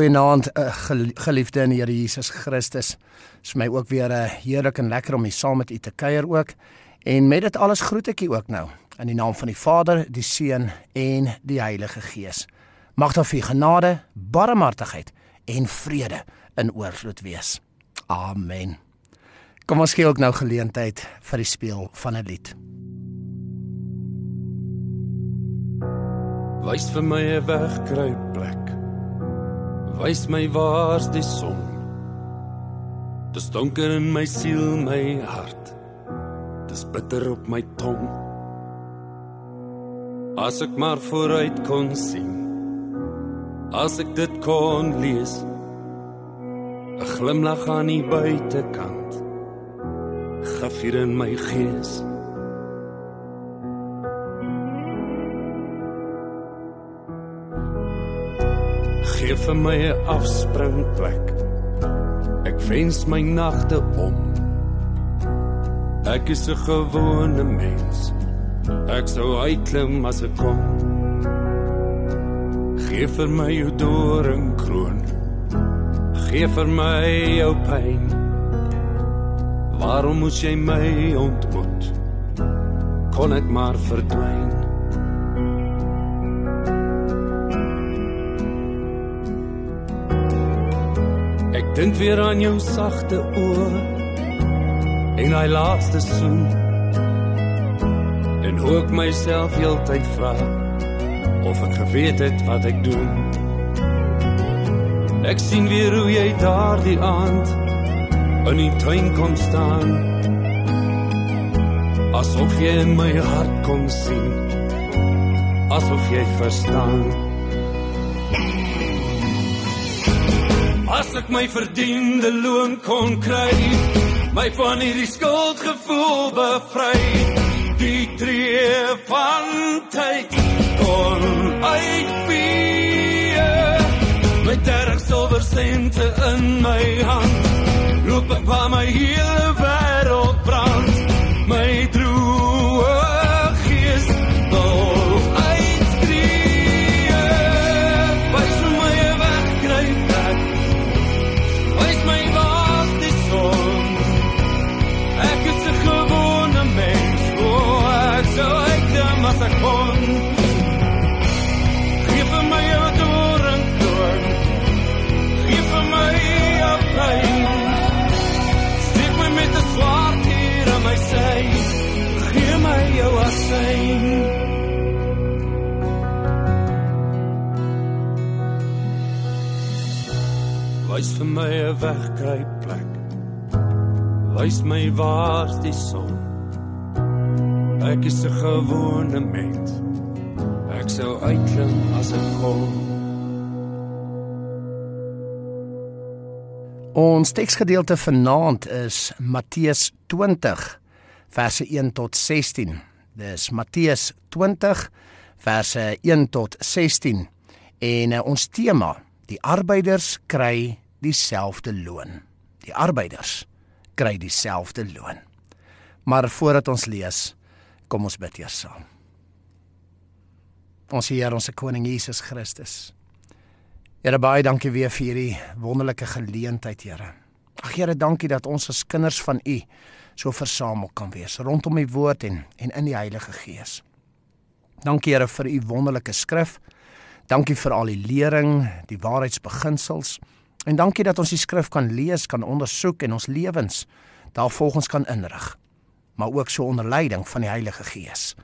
Goeienaand uh, geliefde in die Here Jesus Christus. Dit is my ook weer 'n eh, heerlik en lekker om hier saam met u te kuier ook. En met dit alles groet ek u ook nou in die naam van die Vader, die Seun en die Heilige Gees. Mag daar vir genade, barmhartigheid en vrede in oorvloed wees. Amen. Kom ons gee ook nou geleentheid vir die speel van 'n lied. Wys vir my 'n wegkruipplek Wys my waar's die son. Dis donker in my siel, my hart. Dis bitter op my tong. As ek maar vooruit kon sien. As ek dit kon lees. 'n Glimlag aan die buitekant. Gaf hier in my gees. Gee vir my 'n afspringplek. Ek wens my nagte om. Ek is 'n gewone mens. Ek sou uitklim as ek kon. Gee vir my jou doringkroon. Gee vir my jou pyn. Waarom moet jy my ontmoet? Kon ek maar verdwyn? Dink weer aan jou sagte oë en hy laaste soen. En hoe ek myself heeltyd vra of ek geweet het wat ek doen. Ek sien weer hoe jy daardie aand in die tuin kom staan. Asof jy in my hart kom sien. Asof jy verstaan. As ek my verdiende loon kon kry my van hierdie skuldgevoel bevry. Die tree van tyd kon uitvee. Met derg silwer sente in my hand loop ek waar my hele Wys vir my 'n wegkruipplek. Wys my waar's die son. Ek is 'n gewone mens. Ek sou uitklim as ek kon. Ons teksgedeelte vanaand is Matteus 20 verse 1 tot 16. Dis Matteus 20 verse 1 tot 16 en uh, ons tema die arbeiders kry dieselfde loon. Die arbeiders kry dieselfde loon. Maar voordat ons lees, kom ons bid eers saam. Ons Here, ons koning Jesus Christus. Here baie dankie weer vir hierdie wonderlike geleentheid, Here. Ag Here, dankie dat ons as kinders van U so versamel kan wees rondom U woord en en in die Heilige Gees. Dankie Here vir U wonderlike skrif. Dankie vir al die lering, die waarheidsbeginsels. En dankie dat ons die skrif kan lees, kan ondersoek en ons lewens daarvolgens kan inrig. maar ook so onder leiding van die Heilige Gees.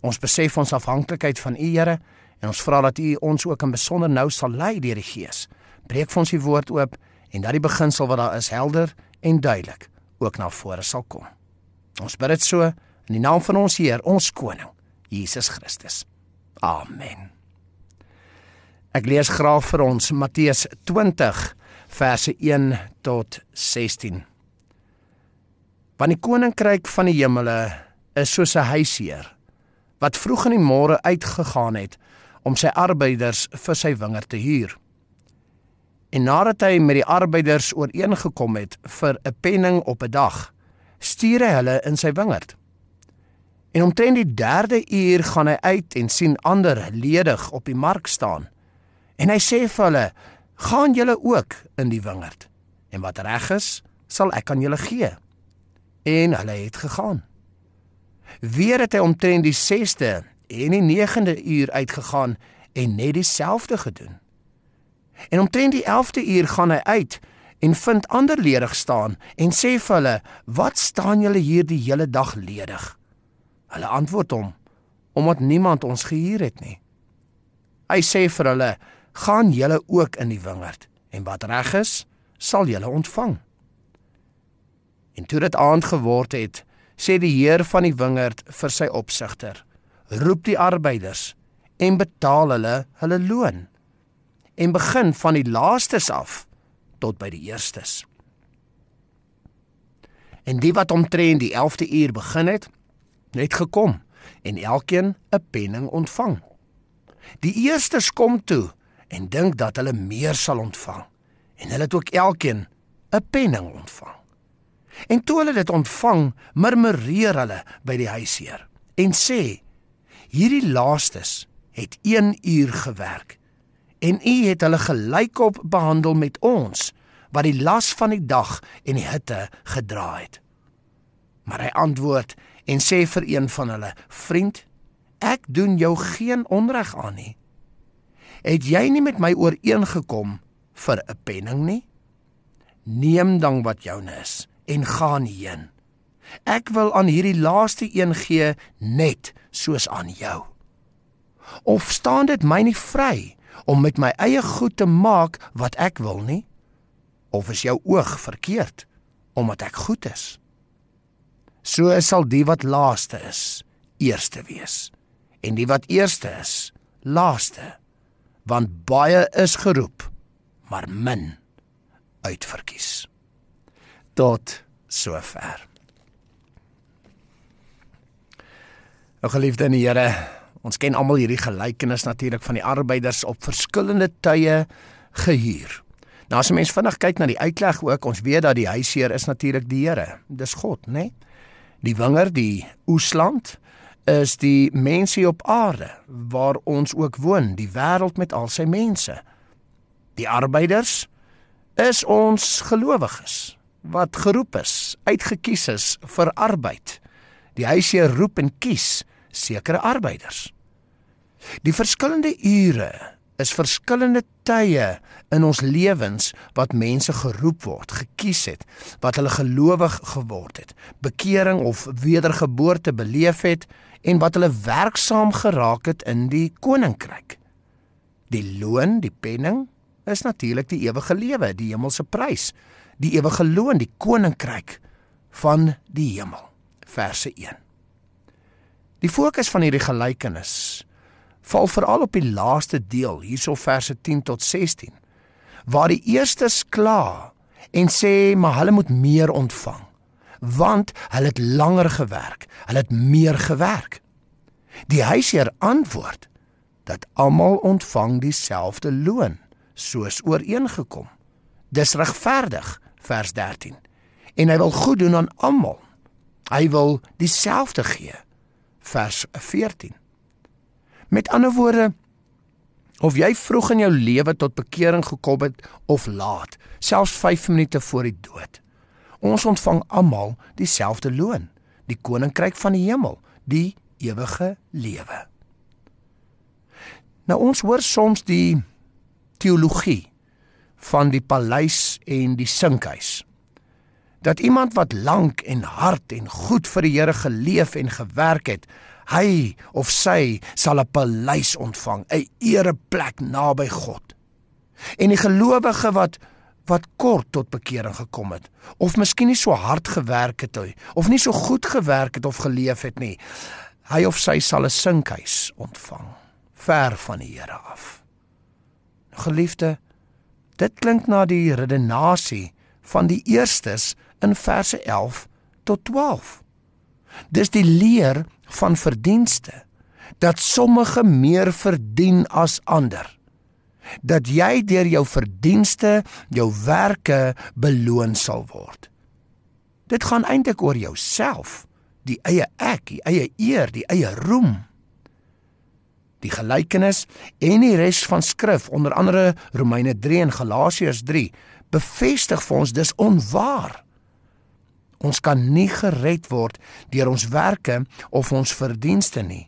Ons besef ons afhanklikheid van U, Here, en ons vra dat U ons ook in besonder nou sal lei deur die Gees. Breek vir ons die woord oop en dat die beginsel wat daar is helder en duidelik ook na vore sal kom. Ons bid dit so in die naam van ons Heer, ons koning, Jesus Christus. Amen. Ek lees graag vir ons Matteus 20 verse 1 tot 16. Want die koninkryk van die hemele is soos 'n huisheer wat vroeg in die môre uitgegaan het om sy arbeiders vir sy wingerd te huur. En nadat hy met die arbeiders ooreengekom het vir 'n penning op 'n dag, stuur hy hulle in sy wingerd. En omtrent die 3de uur gaan hy uit en sien ander ledig op die mark staan. En hy sê vir hulle: "Gaan julle ook in die wingerd, en wat reg is, sal ek aan julle gee." En hulle het gegaan. Weer het hy omtrent die 6de en die 9de uur uitgegaan en net dieselfde gedoen. En omtrent die 11de uur gaan hy uit en vind ander ledig staan en sê vir hulle: "Wat staan julle hier die hele dag ledig?" Hulle antwoord hom: "Omdat niemand ons gehuur het nie." Hy sê vir hulle: "Gaan julle ook in die wingerd en wat reg is, sal julle ontvang." En toe dit aand geword het, sê die heer van die wingerd vir sy opsigter: "Roep die arbeiders en betaal hulle hulle loon." en begin van die laastes af tot by die eerstes. En die wat omtrent die 11de uur begin het, het gekom en elkeen 'n penning ontvang. Die eerstes kom toe en dink dat hulle meer sal ontvang en hulle het ook elkeen 'n penning ontvang. En toe hulle dit ontvang, murmureer hulle by die huisheer en sê: "Hierdie laastes het 1 uur gewerk en u het hulle gelykop behandel met ons wat die las van die dag en die hitte gedra het. Maar hy antwoord en sê vir een van hulle: "Vriend, ek doen jou geen onreg aan nie. Het jy nie met my ooreengekom vir 'n penning nie? Neem dan wat joune is en gaan heen. Ek wil aan hierdie laaste een gee net soos aan jou. Of staan dit my nie vry om met my eie goed te maak wat ek wil nie? Of is jou oog verkeerd omdat ek goed is? So sal die wat laaste is, eerste wees en die wat eerste is, laaste. Want baie is geroep, maar min uitverkies. Tot sover. O geliefde in die Here, Ons ken almal hierdie gelykenis natuurlik van die arbeiders op verskillende tye gehuur. Nou as 'n mens vinnig kyk na die uitleg ook, ons weet dat die huisheer is natuurlik die Here. Dis God, né? Nee? Die wingerd, die oesland is die mense op aarde waar ons ook woon, die wêreld met al sy mense. Die arbeiders is ons gelowiges wat geroep is, uitgekies is vir arbeid. Die huisheer roep en kies sekere arbeiders. Die verskillende ure is verskillende tye in ons lewens wat mense geroep word, gekies het, wat hulle gelowig geword het, bekering of wedergeboorte beleef het en wat hulle werksaam geraak het in die koninkryk. Die loon, die penning is natuurlik die ewige lewe, die hemelse prys, die ewige loon, die koninkryk van die hemel. Verse 1. Die fokus van hierdie gelykenis val veral op die laaste deel, hierso verse 10 tot 16, waar die eerstes kla en sê maar hulle moet meer ontvang, want hulle het langer gewerk, hulle het meer gewerk. Die huisheer antwoord dat almal ontvang dieselfde loon, soos ooreengekom. Dis regverdig, vers 13. En hy wil goed doen aan almal. Hy wil dieselfde gee vers 14. Met ander woorde of jy vroeg in jou lewe tot bekering gekom het of laat, selfs 5 minute voor die dood. Ons ontvang almal dieselfde loon, die koninkryk van die hemel, die ewige lewe. Nou ons hoor soms die teologie van die paleis en die sinkhuis. dat iemand wat lank en hard en goed vir die Here geleef en gewerk het, hy of sy sal 'n paleis ontvang, 'n ereplek naby God. En die gelowige wat wat kort tot bekering gekom het of miskien nie so hard gewerk het hy of nie so goed gewerk het of geleef het nie, hy of sy sal 'n sinkhuis ontvang ver van die Here af. Geliefde, dit klink na die redenasie van die eerstes in verse 11 tot 12. Dis die leer van verdienste dat sommige meer verdien as ander. Dat jy deur jou verdienste, jou werke beloon sal word. Dit gaan eintlik oor jouself, die eie ek, die eie eer, die eie roem. Die gelykenis en die res van skrif, onder andere Romeine 3 en Galasiërs 3, bevestig vir ons dis onwaar. Ons kan nie gered word deur ons werke of ons verdienste nie.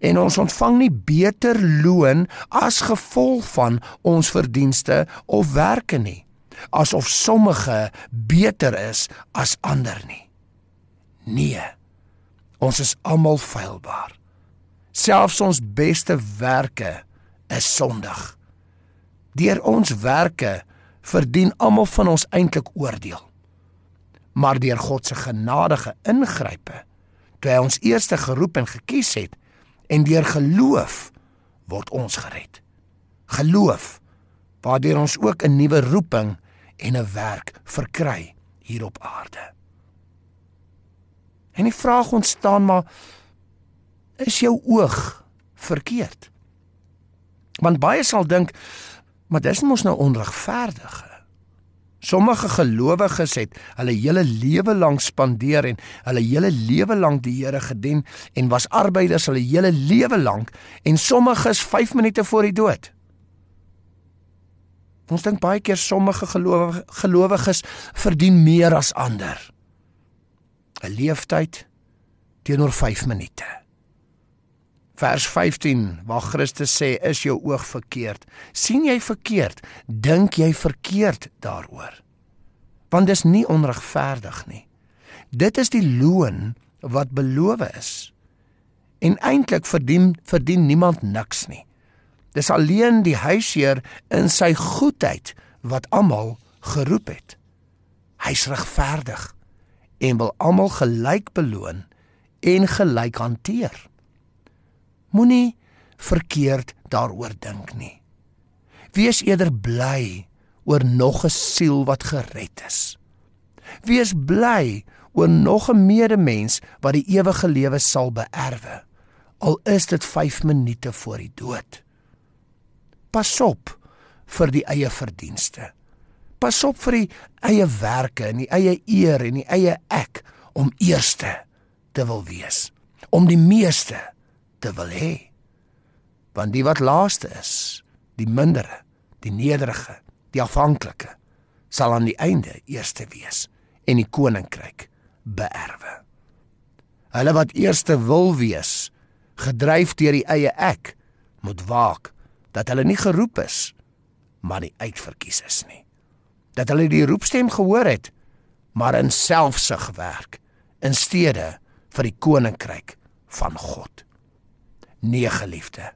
En ons ontvang nie beter loon as gevolg van ons verdienste of werke nie, asof sommige beter is as ander nie. Nee. Ons is almal feilbaar. Selfs ons beste werke is sondig. Deur ons werke verdien almal van ons eintlik oordeel maar deur God se genadige ingrype toe hy ons eerste geroep en gekies het en deur geloof word ons gered. Geloof waardeur ons ook 'n nuwe roeping en 'n werk verkry hier op aarde. En die vraag ontstaan maar is jou oog verkeerd? Want baie sal dink maar dis mos nou onregverdig. Sommige gelowiges het hulle hele lewe lank spandeer en hulle hele lewe lank die Here gedien en was arbeiders hulle hele lewe lank en sommiges 5 minute voor die dood. Ons dink baie keer sommige gelowiges verdien meer as ander. 'n Leeftyd teenoor 5 minute. Vers 15 waar Christus sê is jou oog verkeerd. sien jy verkeerd? Dink jy verkeerd daaroor? Want dis nie onregverdig nie. Dit is die loon wat beloof is. En eintlik verdien verdien niemand niks nie. Dis alleen die huisheer in sy goedheid wat almal geroep het. Hy's regverdig en wil almal gelyk beloon en gelyk hanteer. Moenie verkeerd daaroor dink nie. Wees eerder bly oor nog 'n siel wat gered is. Wees bly oor nog 'n medemens wat die ewige lewe sal beerwe. Al is dit 5 minute voor die dood. Pas op vir die eie verdienste. Pas op vir die eie werke en die eie eer en die eie ek om eerste te wil wees, om die meeste te wil hê. Want die wat laaste is, die mindere, die nederige, die afhanklike, sal aan die einde eerste wees en die koninkryk beerwe. Hulle wat eerste wil wees, gedryf deur die eie ek, moet waak dat hulle nie geroep is, maar nie uitverkies is nie. Dat hulle die roepstem gehoor het, maar in selfsug werk in steede vir die koninkryk van God nee geliefde.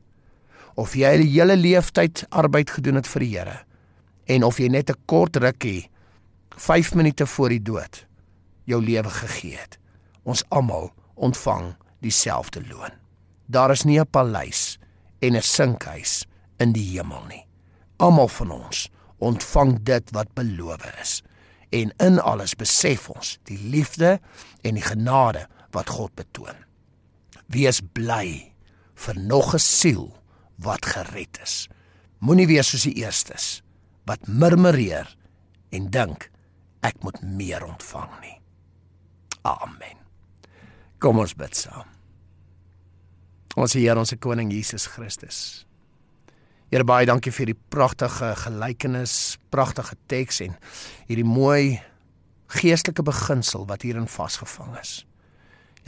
Of jy die hele leeftyd arbeid gedoen het vir die Here en of jy net 'n kort rukkie 5 minute voor die dood jou lewe gegee het. Ons almal ontvang dieselfde loon. Daar is nie 'n paleis en 'n sinkhuis in die hemel nie. Almal van ons ontvang dit wat beloof is. En in alles besef ons die liefde en die genade wat God betoon. Wees bly vir nog 'n siel wat gered is. Moenie wees soos die eerstes wat murmureer en dink ek moet meer ontvang nie. Amen. Kom ons bid saam. Ons Here, ons koning Jesus Christus. Here baie dankie vir die pragtige gelykenis, pragtige teks en hierdie mooi geestelike beginsel wat hierin vasgevang is.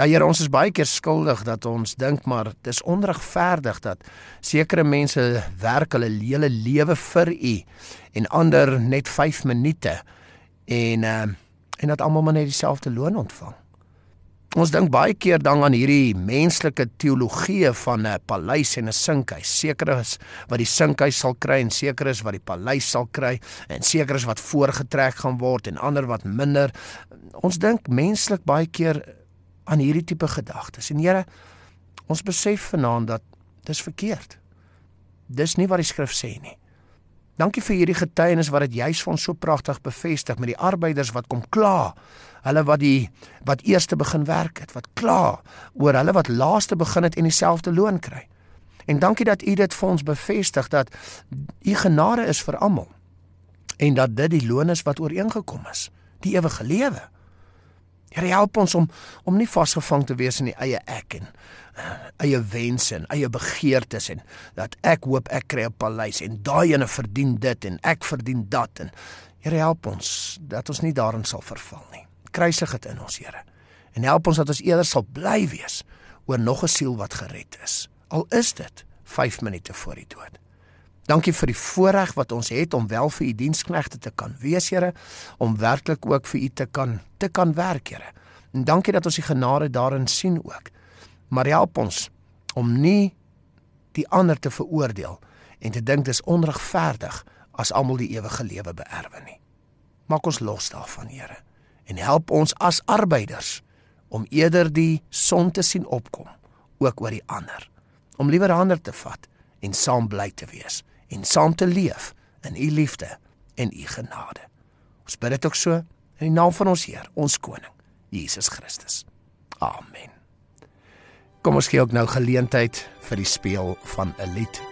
Ja Here, ons is baie keer skuldig dat ons dink maar dis onregverdig dat sekere mense werk hulle hele lewe vir U en ander net 5 minute. En uh en dat almal maar net dieselfde loon ontvang. Ons dink baie keer dan aan hierdie menslike teologie van 'n paleis en 'n sinkhuis. Seker is wat die sinkhuis sal kry en seker is wat die paleis sal kry en seker is wat voorgetrek gaan word en ander wat minder. Ons dink menslik baie keer aan hierdie tipe gedagtes. En Here, ons besef vanaand dat dis verkeerd. Dis nie wat die skrif sê nie. Dankie vir hierdie getuienis wat dit juis vir ons so pragtig bevestig met die arbeiders wat kom kla. Hulle wat die wat eerste begin werk het, wat kla oor hulle wat laaste begin het en dieselfde loon kry. En dankie dat u dit vir ons bevestig dat u genade is vir almal en dat dit die loon is wat ooreengekom is, die ewige lewe. Here help ons om om nie vasgevang te wees in die eie ek en uh, eie wense en eie begeertes en dat ek hoop ek kry 'n paleis en daai ene verdien dit en ek verdien dat en Here help ons dat ons nie daarin sal verval nie. Kruisig dit in ons Here. En help ons dat ons eerder sal bly wees oor nog 'n siel wat gered is. Al is dit 5 minute voor die dood. Dankie vir die voorreg wat ons het om wel vir u diensknegte te kan wees, Here, om werklik ook vir u te kan te kan werk, Here. En dankie dat ons die genade daarin sien ook. Maar help ons om nie die ander te veroordeel en te dink dis onregverdig as almal die ewige lewe beerwe nie. Maak ons los daarvan, Here, en help ons as arbeiders om eerder die son te sien opkom ook oor die ander. Om liewer ander te vat en saam bly te wees en saam te leef in u liefde en u genade. Ons bid dit ook so in die naam van ons Heer, ons koning, Jesus Christus. Amen. Kom ons gee ook nou geleentheid vir die speel van 'n lied.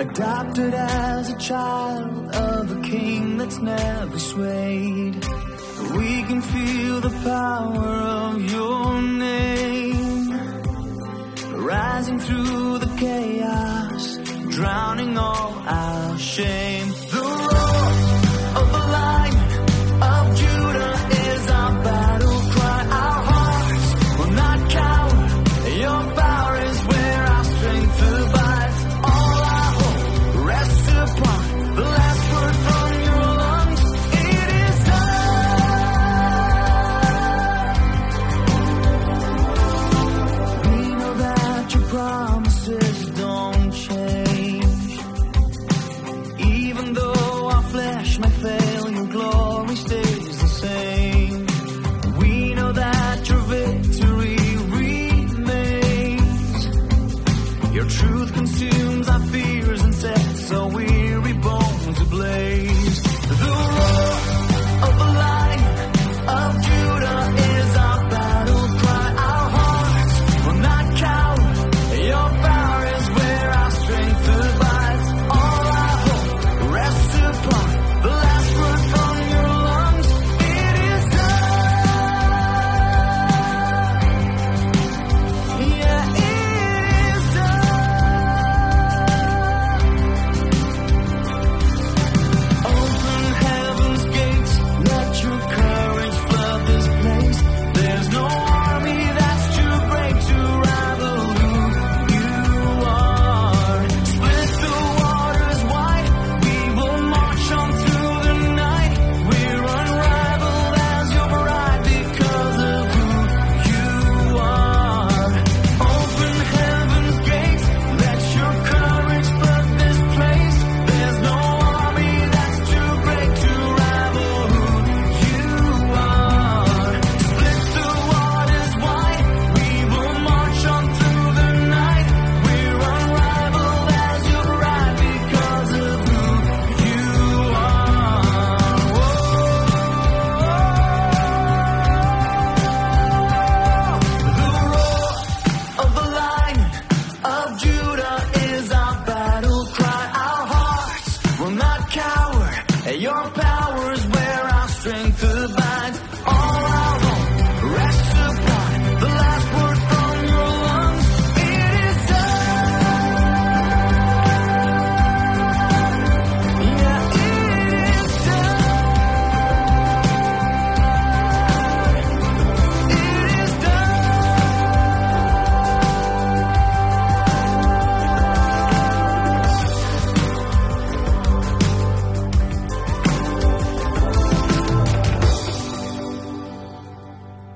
Adopted as a child of a king that's never swayed. We can feel the power of your name. Rising through the chaos, drowning all our shame.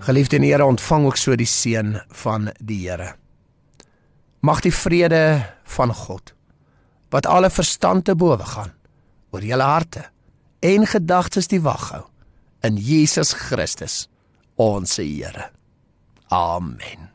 Geliefde in Here, ontvang ook so die seën van die Here. Mag die vrede van God wat alle verstand te bowe gaan oor julle harte en gedagtes die wag hou in Jesus Christus ons Here. Amen.